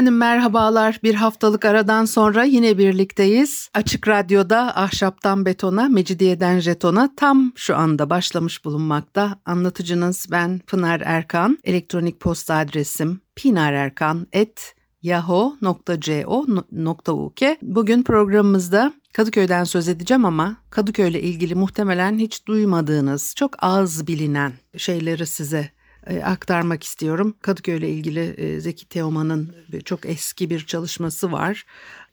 Efendim merhabalar. Bir haftalık aradan sonra yine birlikteyiz. Açık Radyo'da Ahşaptan Betona, Mecidiyeden Jeton'a tam şu anda başlamış bulunmakta. Anlatıcınız ben Pınar Erkan. Elektronik posta adresim pinarerkan.yahoo.co.uk Bugün programımızda Kadıköy'den söz edeceğim ama Kadıköy'le ilgili muhtemelen hiç duymadığınız, çok az bilinen şeyleri size aktarmak istiyorum. Kadıköy ile ilgili e, Zeki Teoman'ın çok eski bir çalışması var.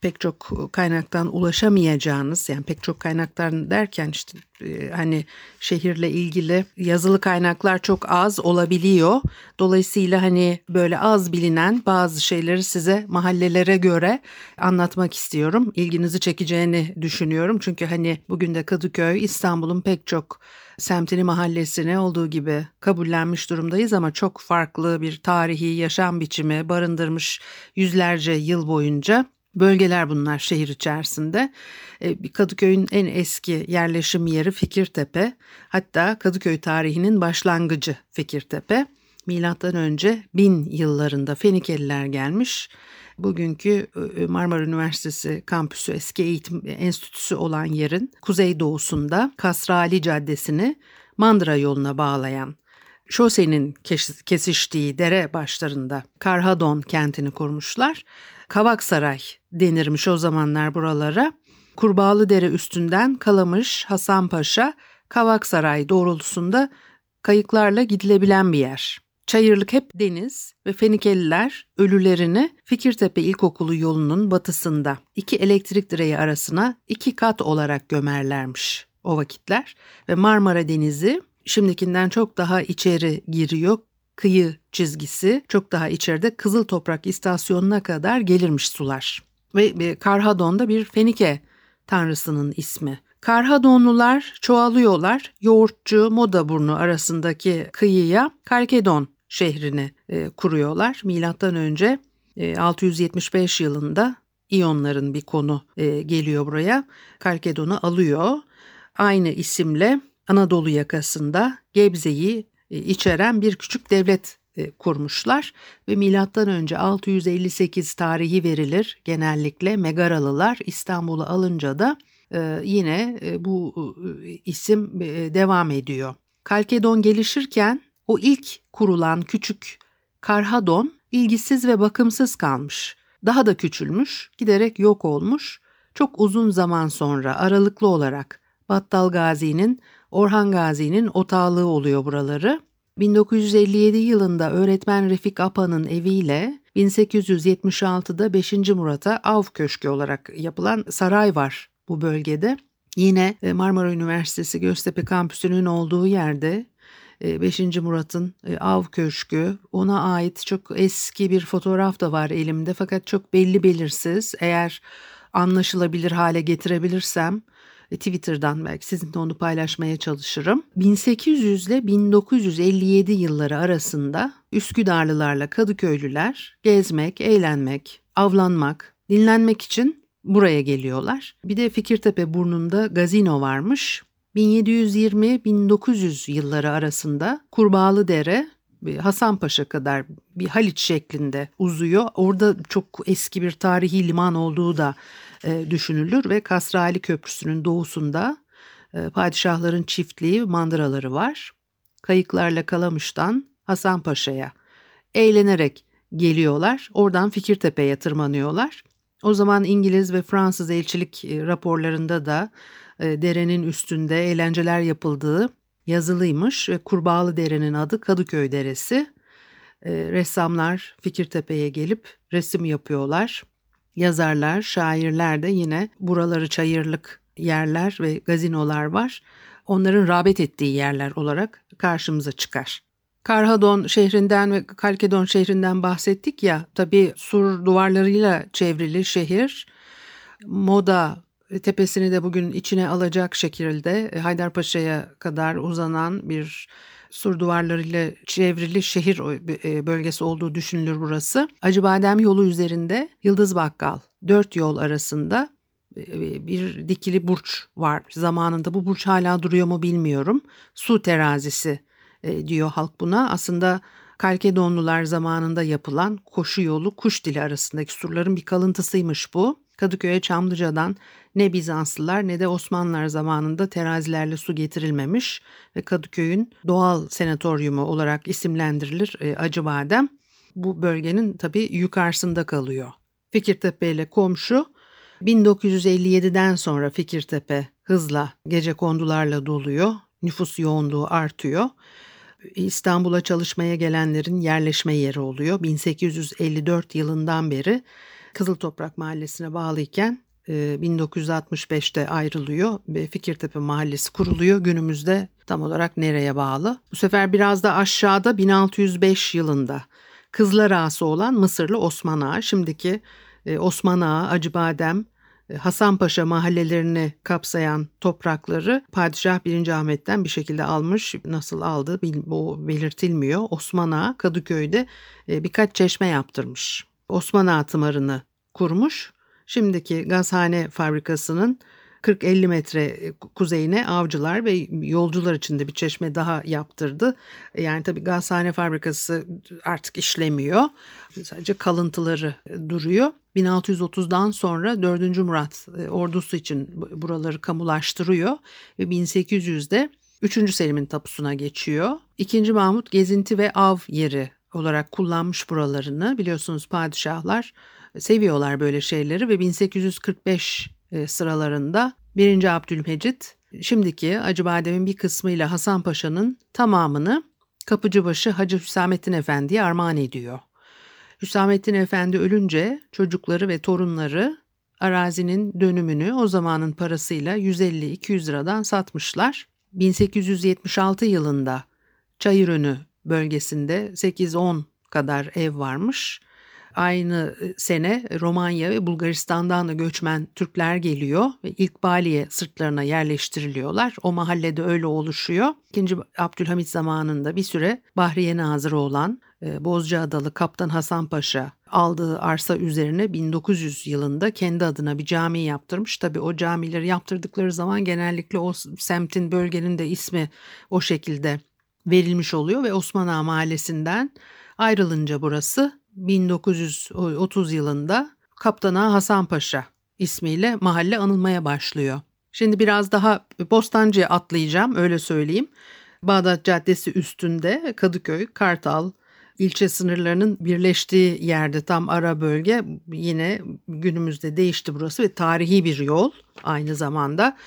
Pek çok kaynaktan ulaşamayacağınız yani pek çok kaynaktan derken işte e, hani şehirle ilgili yazılı kaynaklar çok az olabiliyor. Dolayısıyla hani böyle az bilinen bazı şeyleri size mahallelere göre anlatmak istiyorum. İlginizi çekeceğini düşünüyorum. Çünkü hani bugün de Kadıköy İstanbul'un pek çok semtini mahallesine olduğu gibi kabullenmiş durumdayız ama çok farklı bir tarihi yaşam biçimi barındırmış yüzlerce yıl boyunca. Bölgeler bunlar şehir içerisinde. E, Kadıköy'ün en eski yerleşim yeri Fikirtepe. Hatta Kadıköy tarihinin başlangıcı Fikirtepe. Milattan önce bin yıllarında Fenikeliler gelmiş. Bugünkü e, Marmara Üniversitesi kampüsü eski eğitim enstitüsü olan yerin kuzeydoğusunda Kasrali Caddesi'ni Mandıra yoluna bağlayan şosenin kesiştiği dere başlarında Karhadon kentini kurmuşlar. Kavaksaray denirmiş o zamanlar buralara. Kurbağalı Dere üstünden Kalamış, Hasanpaşa, Kavaksaray doğrultusunda kayıklarla gidilebilen bir yer. Çayırlık hep deniz ve Fenikeliler ölülerini Fikirtepe İlkokulu yolunun batısında iki elektrik direği arasına iki kat olarak gömerlermiş o vakitler ve Marmara Denizi şimdikinden çok daha içeri giriyor. Kıyı çizgisi çok daha içeride Kızıl Toprak istasyonuna kadar gelirmiş sular. Ve Karhadon da bir Fenike tanrısının ismi. Karhadonlular çoğalıyorlar. Yoğurtçu Modaburnu arasındaki kıyıya Kalkedon şehrini e, kuruyorlar. Milattan önce e, 675 yılında İyonların bir konu e, geliyor buraya. Kalkedon'u alıyor. Aynı isimle Anadolu yakasında Gebze'yi e, içeren bir küçük devlet e, kurmuşlar ve milattan önce 658 tarihi verilir. Genellikle Megaralılar İstanbul'u alınca da e, yine e, bu e, isim e, devam ediyor. Kalkedon gelişirken o ilk kurulan küçük Karhadon ilgisiz ve bakımsız kalmış. Daha da küçülmüş, giderek yok olmuş. Çok uzun zaman sonra aralıklı olarak Battal Gazi'nin, Orhan Gazi'nin otağlığı oluyor buraları. 1957 yılında öğretmen Refik Apa'nın eviyle 1876'da 5. Murat'a Av Köşkü olarak yapılan saray var bu bölgede. Yine e, Marmara Üniversitesi Göztepe kampüsünün olduğu yerde 5. E, Murat'ın e, Av Köşkü ona ait çok eski bir fotoğraf da var elimde fakat çok belli belirsiz. Eğer anlaşılabilir hale getirebilirsem Twitter'dan belki sizinle onu paylaşmaya çalışırım. 1800 ile 1957 yılları arasında Üsküdarlılarla Kadıköylüler gezmek, eğlenmek, avlanmak, dinlenmek için buraya geliyorlar. Bir de Fikirtepe burnunda gazino varmış. 1720-1900 yılları arasında Kurbağalı Dere Hasanpaşa kadar bir Haliç şeklinde uzuyor. Orada çok eski bir tarihi liman olduğu da e, düşünülür ve Kasrali Köprüsü'nün doğusunda e, padişahların çiftliği mandıraları var. Kayıklarla Kalamış'tan Hasanpaşa'ya eğlenerek geliyorlar. Oradan Fikirtepe'ye tırmanıyorlar. O zaman İngiliz ve Fransız elçilik e, raporlarında da e, derenin üstünde eğlenceler yapıldığı yazılıymış ve Kurbağalı Dere'nin adı Kadıköy Deresi. E, ressamlar Fikirtepe'ye gelip resim yapıyorlar. Yazarlar, şairler de yine buraları çayırlık yerler ve gazinolar var. Onların rağbet ettiği yerler olarak karşımıza çıkar. Karhadon şehrinden ve Kalkedon şehrinden bahsettik ya, tabii sur duvarlarıyla çevrili şehir moda tepesini de bugün içine alacak şekilde Haydarpaşa'ya kadar uzanan bir sur duvarlarıyla çevrili şehir e, bölgesi olduğu düşünülür burası. Acıbadem yolu üzerinde Yıldız Bakkal dört yol arasında bir dikili burç var zamanında. Bu burç hala duruyor mu bilmiyorum. Su terazisi diyor halk buna. Aslında Kalkedonlular zamanında yapılan koşu yolu kuş dili arasındaki surların bir kalıntısıymış bu. Kadıköy'e Çamlıca'dan ne Bizanslılar ne de Osmanlılar zamanında terazilerle su getirilmemiş ve Kadıköy'ün doğal senatoryumu olarak isimlendirilir e, Acıbadem. Bu bölgenin tabii yukarısında kalıyor. Fikirtepe ile komşu 1957'den sonra Fikirtepe hızla gece kondularla doluyor. Nüfus yoğunluğu artıyor. İstanbul'a çalışmaya gelenlerin yerleşme yeri oluyor. 1854 yılından beri Kızıl Toprak Mahallesi'ne bağlıyken 1965'te e, ayrılıyor ve Fikirtepe Mahallesi kuruluyor. Günümüzde tam olarak nereye bağlı? Bu sefer biraz da aşağıda 1605 yılında Kızlar Ağası olan Mısırlı Osman Ağa, şimdiki e, Osman Ağa, Acıbadem, e, Hasanpaşa mahallelerini kapsayan toprakları Padişah 1. Ahmet'ten bir şekilde almış. Nasıl aldı bu belirtilmiyor. Osman Ağa Kadıköy'de birkaç çeşme yaptırmış. Osman Ağa tımarını kurmuş. Şimdiki gazhane fabrikasının 40-50 metre kuzeyine avcılar ve yolcular için de bir çeşme daha yaptırdı. Yani tabii gazhane fabrikası artık işlemiyor. Sadece kalıntıları duruyor. 1630'dan sonra 4. Murat e, ordusu için buraları kamulaştırıyor ve 1800'de 3. Selim'in tapusuna geçiyor. 2. Mahmut gezinti ve av yeri olarak kullanmış buralarını. Biliyorsunuz padişahlar seviyorlar böyle şeyleri ve 1845 e, sıralarında 1. Abdülmecit şimdiki Acıbadem'in bir kısmıyla Hasan Paşa'nın tamamını Kapıcıbaşı Hacı Hüsamettin Efendi'ye armağan ediyor. Hüsamettin Efendi ölünce çocukları ve torunları arazinin dönümünü o zamanın parasıyla 150-200 liradan satmışlar. 1876 yılında Çayırönü bölgesinde 8-10 kadar ev varmış. Aynı e, sene Romanya ve Bulgaristan'dan da göçmen Türkler geliyor ve ilk Bali'ye sırtlarına yerleştiriliyorlar. O mahallede öyle oluşuyor. İkinci Abdülhamit zamanında bir süre Bahriye Nazırı olan e, Bozcaadalı Kaptan Hasan Paşa aldığı arsa üzerine 1900 yılında kendi adına bir cami yaptırmış. Tabii o camileri yaptırdıkları zaman genellikle o semtin bölgenin de ismi o şekilde verilmiş oluyor ve Osman Ağa Mahallesi'nden ayrılınca burası 1930 yılında Kaptana Hasan Paşa ismiyle mahalle anılmaya başlıyor. Şimdi biraz daha Bostancı'ya atlayacağım öyle söyleyeyim. Bağdat Caddesi üstünde Kadıköy, Kartal, ilçe sınırlarının birleştiği yerde tam ara bölge yine günümüzde değişti burası ve tarihi bir yol aynı zamanda.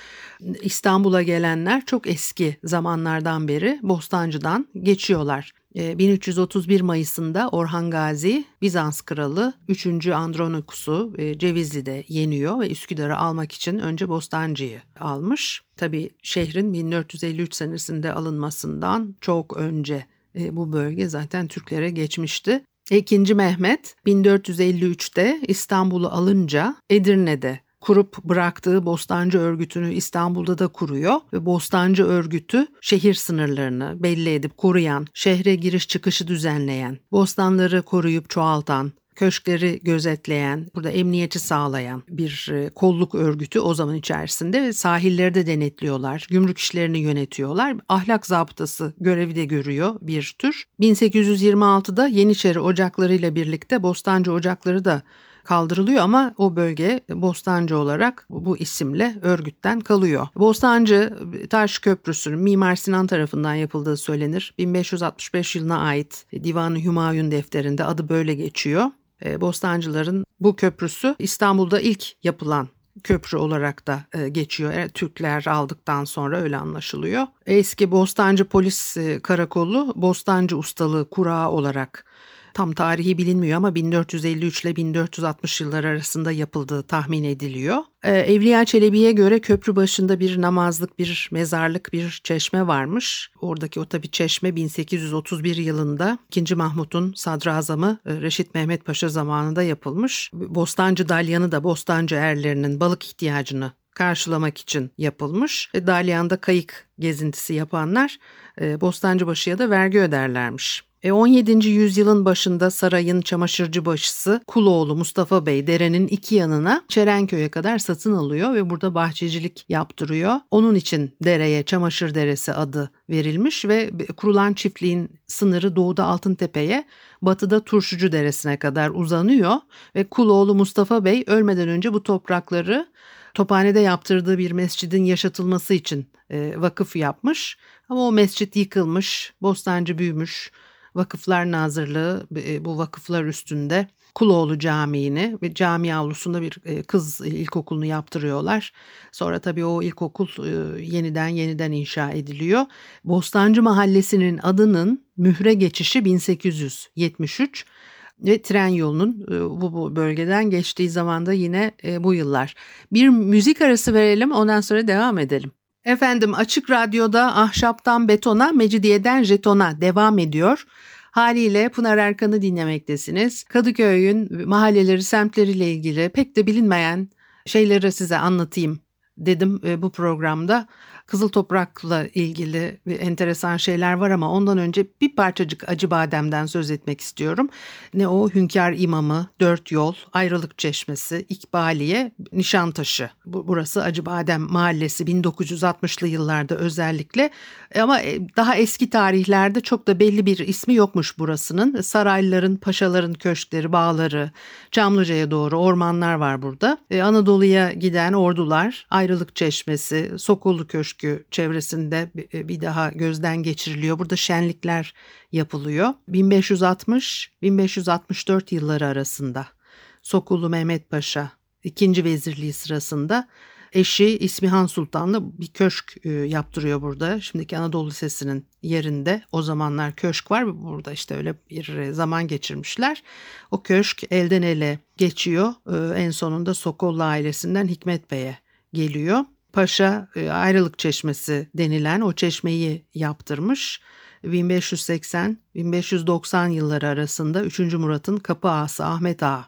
İstanbul'a gelenler çok eski zamanlardan beri Bostancı'dan geçiyorlar. 1331 ee, Mayıs'ında Orhan Gazi Bizans kralı 3. Andronikos'u e, Cevizli'de yeniyor ve Üsküdar'ı almak için önce Bostancı'yı almış. Tabi şehrin 1453 senesinde alınmasından çok önce e, bu bölge zaten Türklere geçmişti. İkinci Mehmet 1453'te İstanbul'u alınca Edirne'de kurup bıraktığı Bostancı örgütünü İstanbul'da da kuruyor ve Bostancı örgütü şehir sınırlarını belli edip koruyan, şehre giriş çıkışı düzenleyen, bostanları koruyup çoğaltan, köşkleri gözetleyen, burada emniyeti sağlayan bir e, kolluk örgütü o zaman içerisinde ve sahilleri de denetliyorlar, gümrük işlerini yönetiyorlar. Ahlak zabıtası görevi de görüyor bir tür. 1826'da Yeniçeri ocaklarıyla birlikte Bostancı ocakları da kaldırılıyor ama o bölge Bostancı olarak bu isimle örgütten kalıyor. Bostancı Taş Köprüsü'nün Mimar Sinan tarafından yapıldığı söylenir. 1565 yılına ait Divan-ı Hümayun defterinde adı böyle geçiyor. E, Bostancıların bu köprüsü İstanbul'da ilk yapılan köprü olarak da e, geçiyor. E, Türkler aldıktan sonra öyle anlaşılıyor. Eski Bostancı Polis Karakolu Bostancı Ustalığı Kurağı olarak Tam tarihi bilinmiyor ama 1453 ile 1460 yıllar arasında yapıldığı tahmin ediliyor. Ee, Evliya Çelebi'ye göre köprü başında bir namazlık, bir mezarlık, bir çeşme varmış. Oradaki o tabi çeşme 1831 yılında 2. Mahmut'un sadrazamı e, Reşit Mehmet Paşa zamanında yapılmış. Bostancı Dalyanı da Bostancı erlerinin balık ihtiyacını karşılamak için yapılmış. E, Dalyan'da kayık gezintisi yapanlar e, Bostancıbaşı'ya da vergi öderlermiş. E 17. yüzyılın başında sarayın çamaşırcı başısı Kuloğlu Mustafa Bey derenin iki yanına Çerenköy'e kadar satın alıyor ve burada bahçecilik yaptırıyor. Onun için dereye Çamaşır Deresi adı verilmiş ve kurulan çiftliğin sınırı doğuda Altıntepe'ye, batıda Turşucu Deresi'ne kadar uzanıyor ve Kuloğlu Mustafa Bey ölmeden önce bu toprakları Tophane'de yaptırdığı bir mescidin yaşatılması için e, vakıf yapmış. Ama o mescit yıkılmış, Bostancı büyümüş, Vakıflar Nazırlığı e, bu vakıflar üstünde Kuloğlu Camii'ni ve cami avlusunda bir e, kız ilkokulunu yaptırıyorlar. Sonra tabii o ilkokul e, yeniden yeniden inşa ediliyor. Bostancı Mahallesi'nin adının mühre geçişi 1873 ve tren yolunun bu bölgeden geçtiği zamanda yine bu yıllar. Bir müzik arası verelim ondan sonra devam edelim. Efendim Açık Radyo'da ahşaptan betona, mecidiyeden jetona devam ediyor. Haliyle Pınar Erkan'ı dinlemektesiniz. Kadıköy'ün mahalleleri, semtleriyle ilgili pek de bilinmeyen şeyleri size anlatayım dedim e, bu programda. Kızıl Toprak'la ilgili enteresan şeyler var ama ondan önce bir parçacık Acı Badem'den söz etmek istiyorum. Ne o Hünkar İmamı, Dört Yol, Ayrılık Çeşmesi, İkbaliye, Nişantaşı. Burası Acı Badem Mahallesi 1960'lı yıllarda özellikle ama e, daha eski tarihlerde çok da belli bir ismi yokmuş burasının. Sarayların, paşaların köşkleri, bağları, Çamlıca'ya doğru ormanlar var burada. E, Anadolu'ya giden ordular, Ayrılık Çeşmesi, Sokullu Köşkü, Köşkü çevresinde e, bir daha gözden geçiriliyor. Burada şenlikler yapılıyor. 1560-1564 yılları arasında Sokulu Mehmet Paşa ikinci vezirliği sırasında eşi İsmihan Sultan'la bir köşk e, yaptırıyor burada. Şimdiki Anadolu Lisesi'nin yerinde o zamanlar köşk var. Burada işte öyle bir zaman geçirmişler. O köşk elden ele geçiyor. E, en sonunda Sokollu ailesinden Hikmet Bey'e geliyor. Paşa e, ayrılık çeşmesi denilen o çeşmeyi yaptırmış. 1580-1590 yılları arasında 3. Murat'ın kapı ağası Ahmet Ağa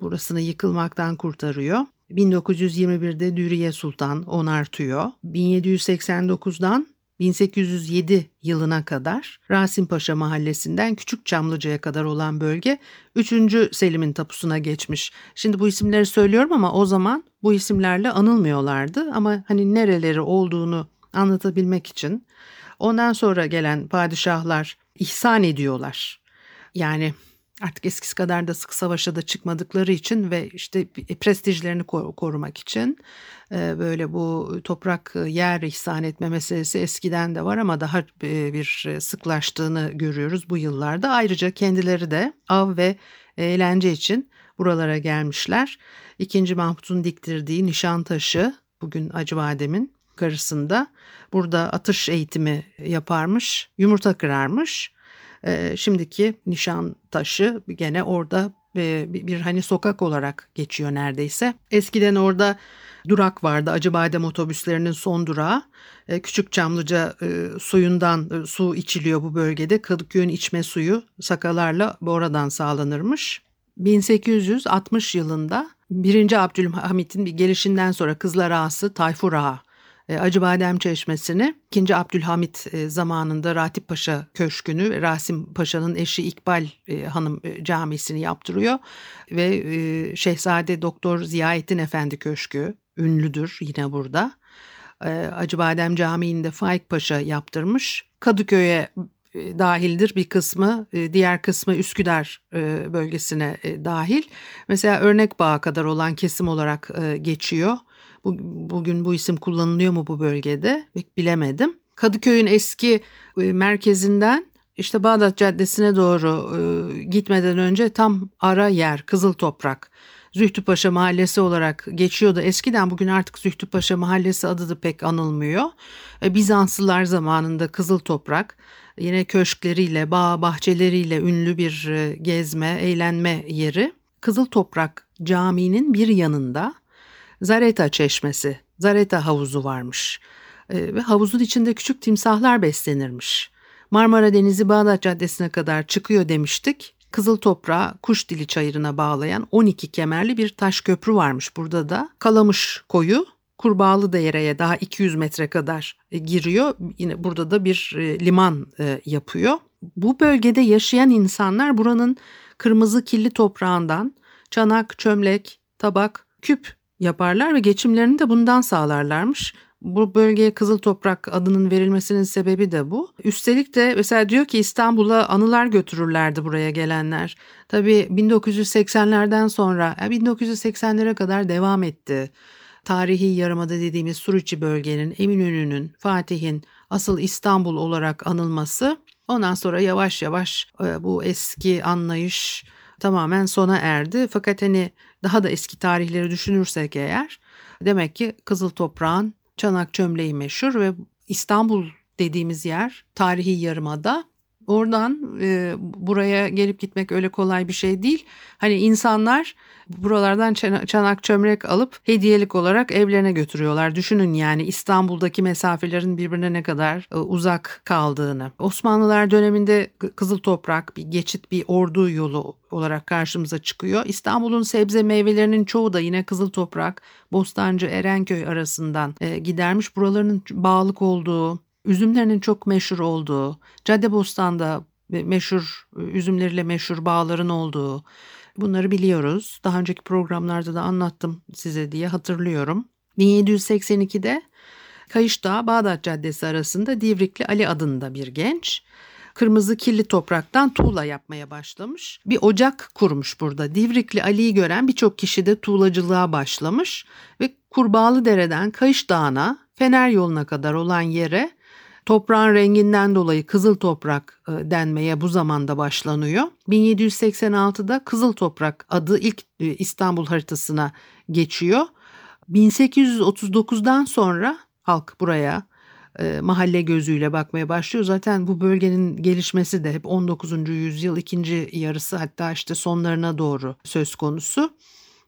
burasını yıkılmaktan kurtarıyor. 1921'de Dürüye Sultan onartıyor. 1789'dan 1807 yılına kadar Rasim Paşa mahallesinden Küçük Çamlıca'ya kadar olan bölge 3. Selim'in tapusuna geçmiş. Şimdi bu isimleri söylüyorum ama o zaman bu isimlerle anılmıyorlardı ama hani nereleri olduğunu anlatabilmek için ondan sonra gelen padişahlar ihsan ediyorlar. Yani artık eskisi kadar da sık savaşa da çıkmadıkları için ve işte prestijlerini korumak için e, böyle bu toprak e, yer ihsan etme meselesi eskiden de var ama daha e, bir sıklaştığını görüyoruz bu yıllarda. Ayrıca kendileri de av ve eğlence için buralara gelmişler. İkinci Mahmut'un diktirdiği Nişantaşı bugün Acıbadem'in karısında burada atış eğitimi yaparmış, yumurta kırarmış e, şimdiki taşı gene orada e, bir, bir hani sokak olarak geçiyor neredeyse. Eskiden orada durak vardı. Acıbadem otobüslerinin son durağı. E, Küçük Çamlıca e, suyundan e, su içiliyor bu bölgede. Kadıköy'ün içme suyu sakalarla oradan sağlanırmış. 1860 yılında 1. Abdülhamit'in bir gelişinden sonra Kızlar Ağası Tayfur Ağa Acıbadem Çeşmesi'ni 2. Abdülhamit e, zamanında Ratip Paşa Köşkü'nü Rasim Paşa'nın eşi İkbal e, Hanım camisini yaptırıyor ve Şehzade Doktor Ziyaettin Efendi Köşkü ünlüdür yine burada. Acıbadem Camii'nde Faik Paşa yaptırmış. Kadıköy'e dahildir bir kısmı, diğer kısmı Üsküdar bölgesine dahil. Mesela örnek bağa kadar olan kesim olarak geçiyor. Bugün bu isim kullanılıyor mu bu bölgede bilemedim. Kadıköy'ün eski e, merkezinden işte Bağdat Caddesi'ne doğru e, gitmeden önce tam ara yer Kızıl Toprak. Zühtüpaşa Mahallesi olarak geçiyordu. Eskiden bugün artık Zühtüpaşa Mahallesi adı da pek anılmıyor. E, Bizanslılar zamanında Kızıl Toprak yine köşkleriyle, bağ bahçeleriyle ünlü bir gezme, eğlenme yeri. Kızıl Toprak Camii'nin bir yanında Zareta Çeşmesi, Zareta Havuzu varmış. E, ve havuzun içinde küçük timsahlar beslenirmiş. Marmara Denizi Bağdat Caddesi'ne kadar çıkıyor demiştik. Kızıl Toprağı Kuş Dili Çayırı'na bağlayan 12 kemerli bir taş köprü varmış burada da. Kalamış koyu Kurbağalı Dere'ye daha 200 metre kadar e, giriyor. Yine burada da bir e, liman e, yapıyor. Bu bölgede yaşayan insanlar buranın kırmızı kirli toprağından çanak, çömlek, tabak, küp yaparlar ve geçimlerini de bundan sağlarlarmış. Bu bölgeye Kızıl Toprak adının verilmesinin sebebi de bu. Üstelik de mesela diyor ki İstanbul'a anılar götürürlerdi buraya gelenler. Tabii 1980'lerden sonra 1980'lere kadar devam etti. Tarihi yarımada dediğimiz Suriçi bölgenin, Eminönü'nün, Fatih'in asıl İstanbul olarak anılması ondan sonra yavaş yavaş e, bu eski anlayış tamamen sona erdi. Fakat hani daha da eski tarihleri düşünürsek eğer demek ki Kızıl Toprağın çanak çömleği meşhur ve İstanbul dediğimiz yer tarihi yarımada. Oradan e, buraya gelip gitmek öyle kolay bir şey değil. Hani insanlar buralardan çanak çömlek alıp hediyelik olarak evlerine götürüyorlar. Düşünün yani İstanbul'daki mesafelerin birbirine ne kadar e, uzak kaldığını. Osmanlılar döneminde Kızıl Toprak bir geçit bir ordu yolu olarak karşımıza çıkıyor. İstanbul'un sebze meyvelerinin çoğu da yine Kızıl Toprak, Bostancı, Erenköy arasından e, gidermiş. Buraların bağlık olduğu, üzümlerinin çok meşhur olduğu, Caddebostan'da meşhur üzümleriyle meşhur bağların olduğu bunları biliyoruz. Daha önceki programlarda da anlattım size diye hatırlıyorum. 1782'de Kayışdağ Bağdat Caddesi arasında Divrikli Ali adında bir genç kırmızı kirli topraktan tuğla yapmaya başlamış. Bir ocak kurmuş burada. Divrikli Ali'yi gören birçok kişi de tuğlacılığa başlamış ve Kurbağalı Dere'den Kayış Dağı'na Fener yoluna kadar olan yere Toprağın renginden dolayı kızıl toprak e, denmeye bu zamanda başlanıyor. 1786'da kızıl toprak adı ilk e, İstanbul haritasına geçiyor. 1839'dan sonra halk buraya e, mahalle gözüyle bakmaya başlıyor. Zaten bu bölgenin gelişmesi de hep 19. yüzyıl ikinci yarısı hatta işte sonlarına doğru söz konusu.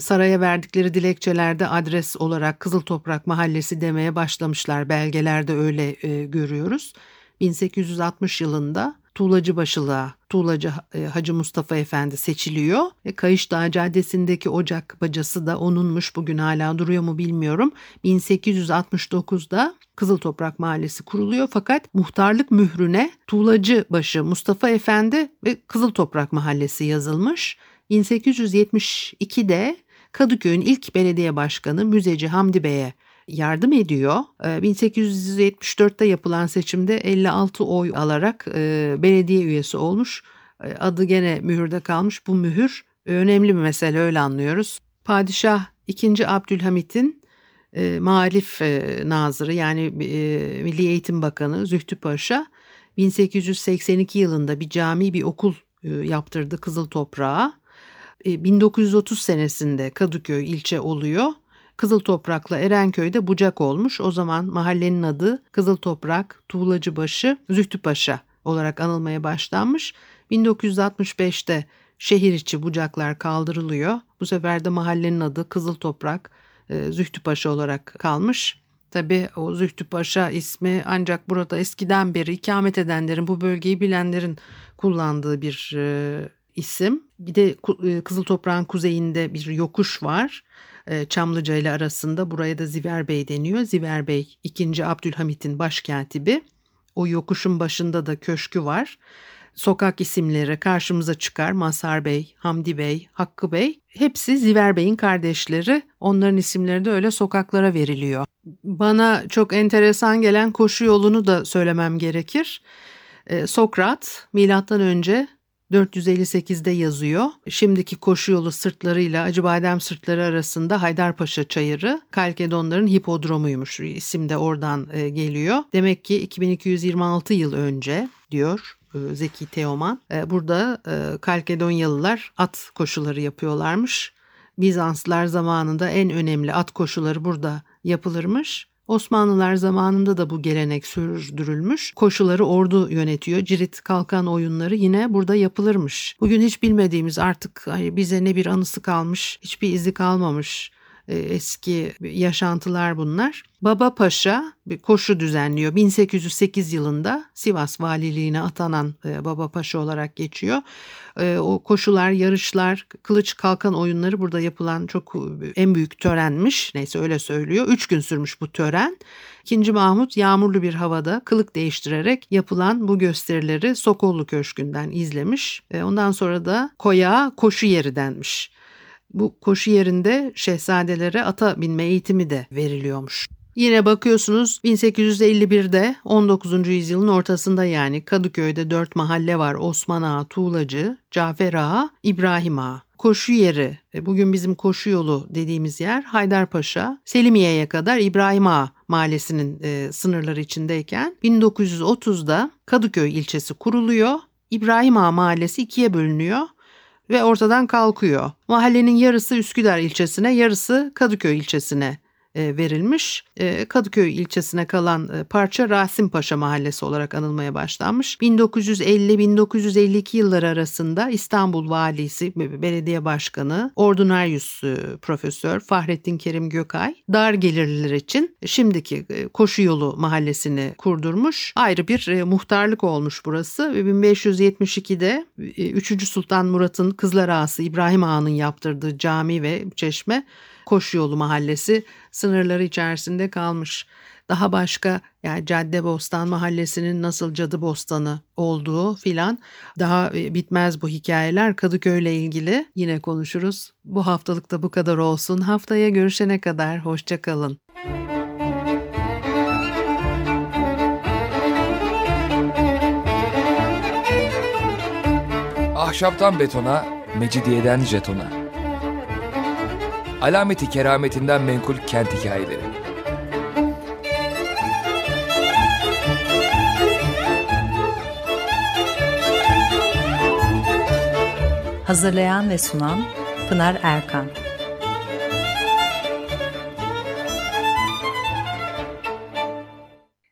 Saraya verdikleri dilekçelerde adres olarak Kızıl Toprak Mahallesi demeye başlamışlar. Belgelerde öyle e, görüyoruz. 1860 yılında Tuğlacı Başılığa Tuğlacı e, Hacı Mustafa Efendi seçiliyor. E, Kayışdağ Caddesi'ndeki ocak bacası da onunmuş. Bugün hala duruyor mu bilmiyorum. 1869'da Kızıl Toprak Mahallesi kuruluyor fakat muhtarlık mührüne Tuğlacı Başı Mustafa Efendi ve Kızıl Toprak Mahallesi yazılmış. 1872'de Kadıköy'ün ilk belediye başkanı Müzeci Hamdi Bey'e yardım ediyor. 1874'te ee, yapılan seçimde 56 oy alarak e, belediye üyesi olmuş. E, adı gene mühürde kalmış. Bu mühür önemli bir mesele öyle anlıyoruz. Padişah 2. Abdülhamit'in e, Malif e, Nazırı yani e, Milli Eğitim Bakanı Zühtü Paşa 1882 yılında bir cami bir okul e, yaptırdı Kızıl Toprağa. 1930 e, senesinde Kadıköy ilçe oluyor. Kızıl Toprak'la Erenköy'de bucak olmuş. O zaman mahallenin adı Kızıl Toprak, Tuğlacıbaşı, Zühtüpaşa olarak anılmaya başlanmış. 1965'te şehir içi bucaklar kaldırılıyor. Bu sefer de mahallenin adı Kızıl Toprak, e, Zühtüpaşa olarak kalmış. Tabi o Zühtüpaşa ismi ancak burada eskiden beri ikamet edenlerin, bu bölgeyi bilenlerin kullandığı bir e, isim. Bir de e, Kızıl Toprağın kuzeyinde bir yokuş var. E, Çamlıca ile arasında buraya da Ziver Bey deniyor. Ziver Bey 2. Abdülhamit'in başkatibi. O yokuşun başında da köşkü var. Sokak isimleri karşımıza çıkar. Masar Bey, Hamdi Bey, Hakkı Bey. Hepsi Ziver Bey'in kardeşleri. Onların isimleri de öyle sokaklara veriliyor. Bana çok enteresan gelen koşu yolunu da söylemem gerekir. E, Sokrat milattan önce 458'de yazıyor. Şimdiki koşu yolu sırtlarıyla Acıbadem sırtları arasında Haydarpaşa Çayırı Kalkedonların hipodromuymuş. İsim de oradan e, geliyor. Demek ki 2226 yıl önce diyor e, Zeki Teoman. E, burada Kalkedonyalılar at koşuları yapıyorlarmış. Bizanslılar zamanında en önemli at koşuları burada yapılırmış. Osmanlılar zamanında da bu gelenek sürdürülmüş. Koşuları ordu yönetiyor. Cirit kalkan oyunları yine burada yapılırmış. Bugün hiç bilmediğimiz artık bize ne bir anısı kalmış, hiçbir izi kalmamış eski yaşantılar bunlar. Baba Paşa bir koşu düzenliyor. 1808 yılında Sivas valiliğine atanan e, Baba Paşa olarak geçiyor. E, o koşular, yarışlar, kılıç kalkan oyunları burada yapılan çok en büyük törenmiş. Neyse öyle söylüyor. Üç gün sürmüş bu tören. İkinci Mahmut yağmurlu bir havada kılık değiştirerek yapılan bu gösterileri Sokollu Köşkü'nden izlemiş. Ondan sonra da koya koşu yeri denmiş. Bu koşu yerinde şehzadelere ata binme eğitimi de veriliyormuş. Yine bakıyorsunuz 1851'de 19. yüzyılın ortasında yani Kadıköy'de dört mahalle var. Osman Ağa, Tuğlacı, Cafer Ağa, İbrahim Ağa. Koşu yeri, e, bugün bizim koşu yolu dediğimiz yer Haydarpaşa, Selimiye'ye kadar İbrahim Ağa mahallesinin e, sınırları içindeyken 1930'da Kadıköy ilçesi kuruluyor. İbrahim Ağa mahallesi ikiye bölünüyor ve ortadan kalkıyor. Mahallenin yarısı Üsküdar ilçesine, yarısı Kadıköy ilçesine verilmiş. E, Kadıköy ilçesine kalan e, parça Rasim Mahallesi olarak anılmaya başlanmış. 1950-1952 yılları arasında İstanbul Valisi, Belediye Başkanı, Ordinaryus Profesör Fahrettin Kerim Gökay dar gelirliler için şimdiki Koşu Yolu Mahallesi'ni kurdurmuş. Ayrı bir muhtarlık olmuş burası. 1572'de 3. Sultan Murat'ın Kızlar Ağası İbrahim Ağa'nın yaptırdığı cami ve çeşme Koşu Yolu Mahallesi sınırları içerisinde kalmış. Daha başka yani Cadde Bostan Mahallesi'nin nasıl Cadı Bostanı olduğu filan daha e, bitmez bu hikayeler Kadıköy ile ilgili yine konuşuruz. Bu haftalık da bu kadar olsun. Haftaya görüşene kadar hoşçakalın. Ahşaptan betona, mecidiyeden jetona. Alameti kerametinden menkul kent hikayeleri. Hazırlayan ve sunan Pınar Erkan